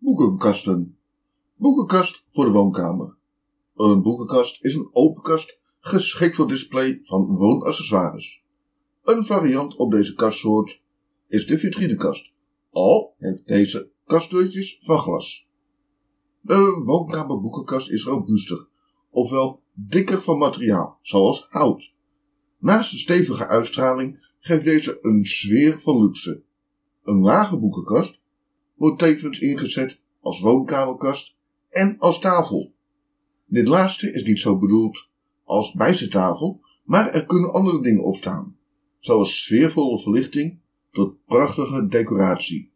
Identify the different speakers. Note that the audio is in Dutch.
Speaker 1: Boekenkasten. Boekenkast voor de woonkamer. Een boekenkast is een open kast geschikt voor display van woonaccessoires. Een variant op deze kastsoort is de vitrinekast, al heeft deze kastdeurtjes van glas. De woonkamerboekenkast is robuuster, ofwel dikker van materiaal, zoals hout. Naast de stevige uitstraling geeft deze een sfeer van luxe. Een lage boekenkast wordt tevens ingezet als woonkamerkast en als tafel. Dit laatste is niet zo bedoeld als bijzettafel, maar er kunnen andere dingen op staan, zoals sfeervolle verlichting tot prachtige decoratie.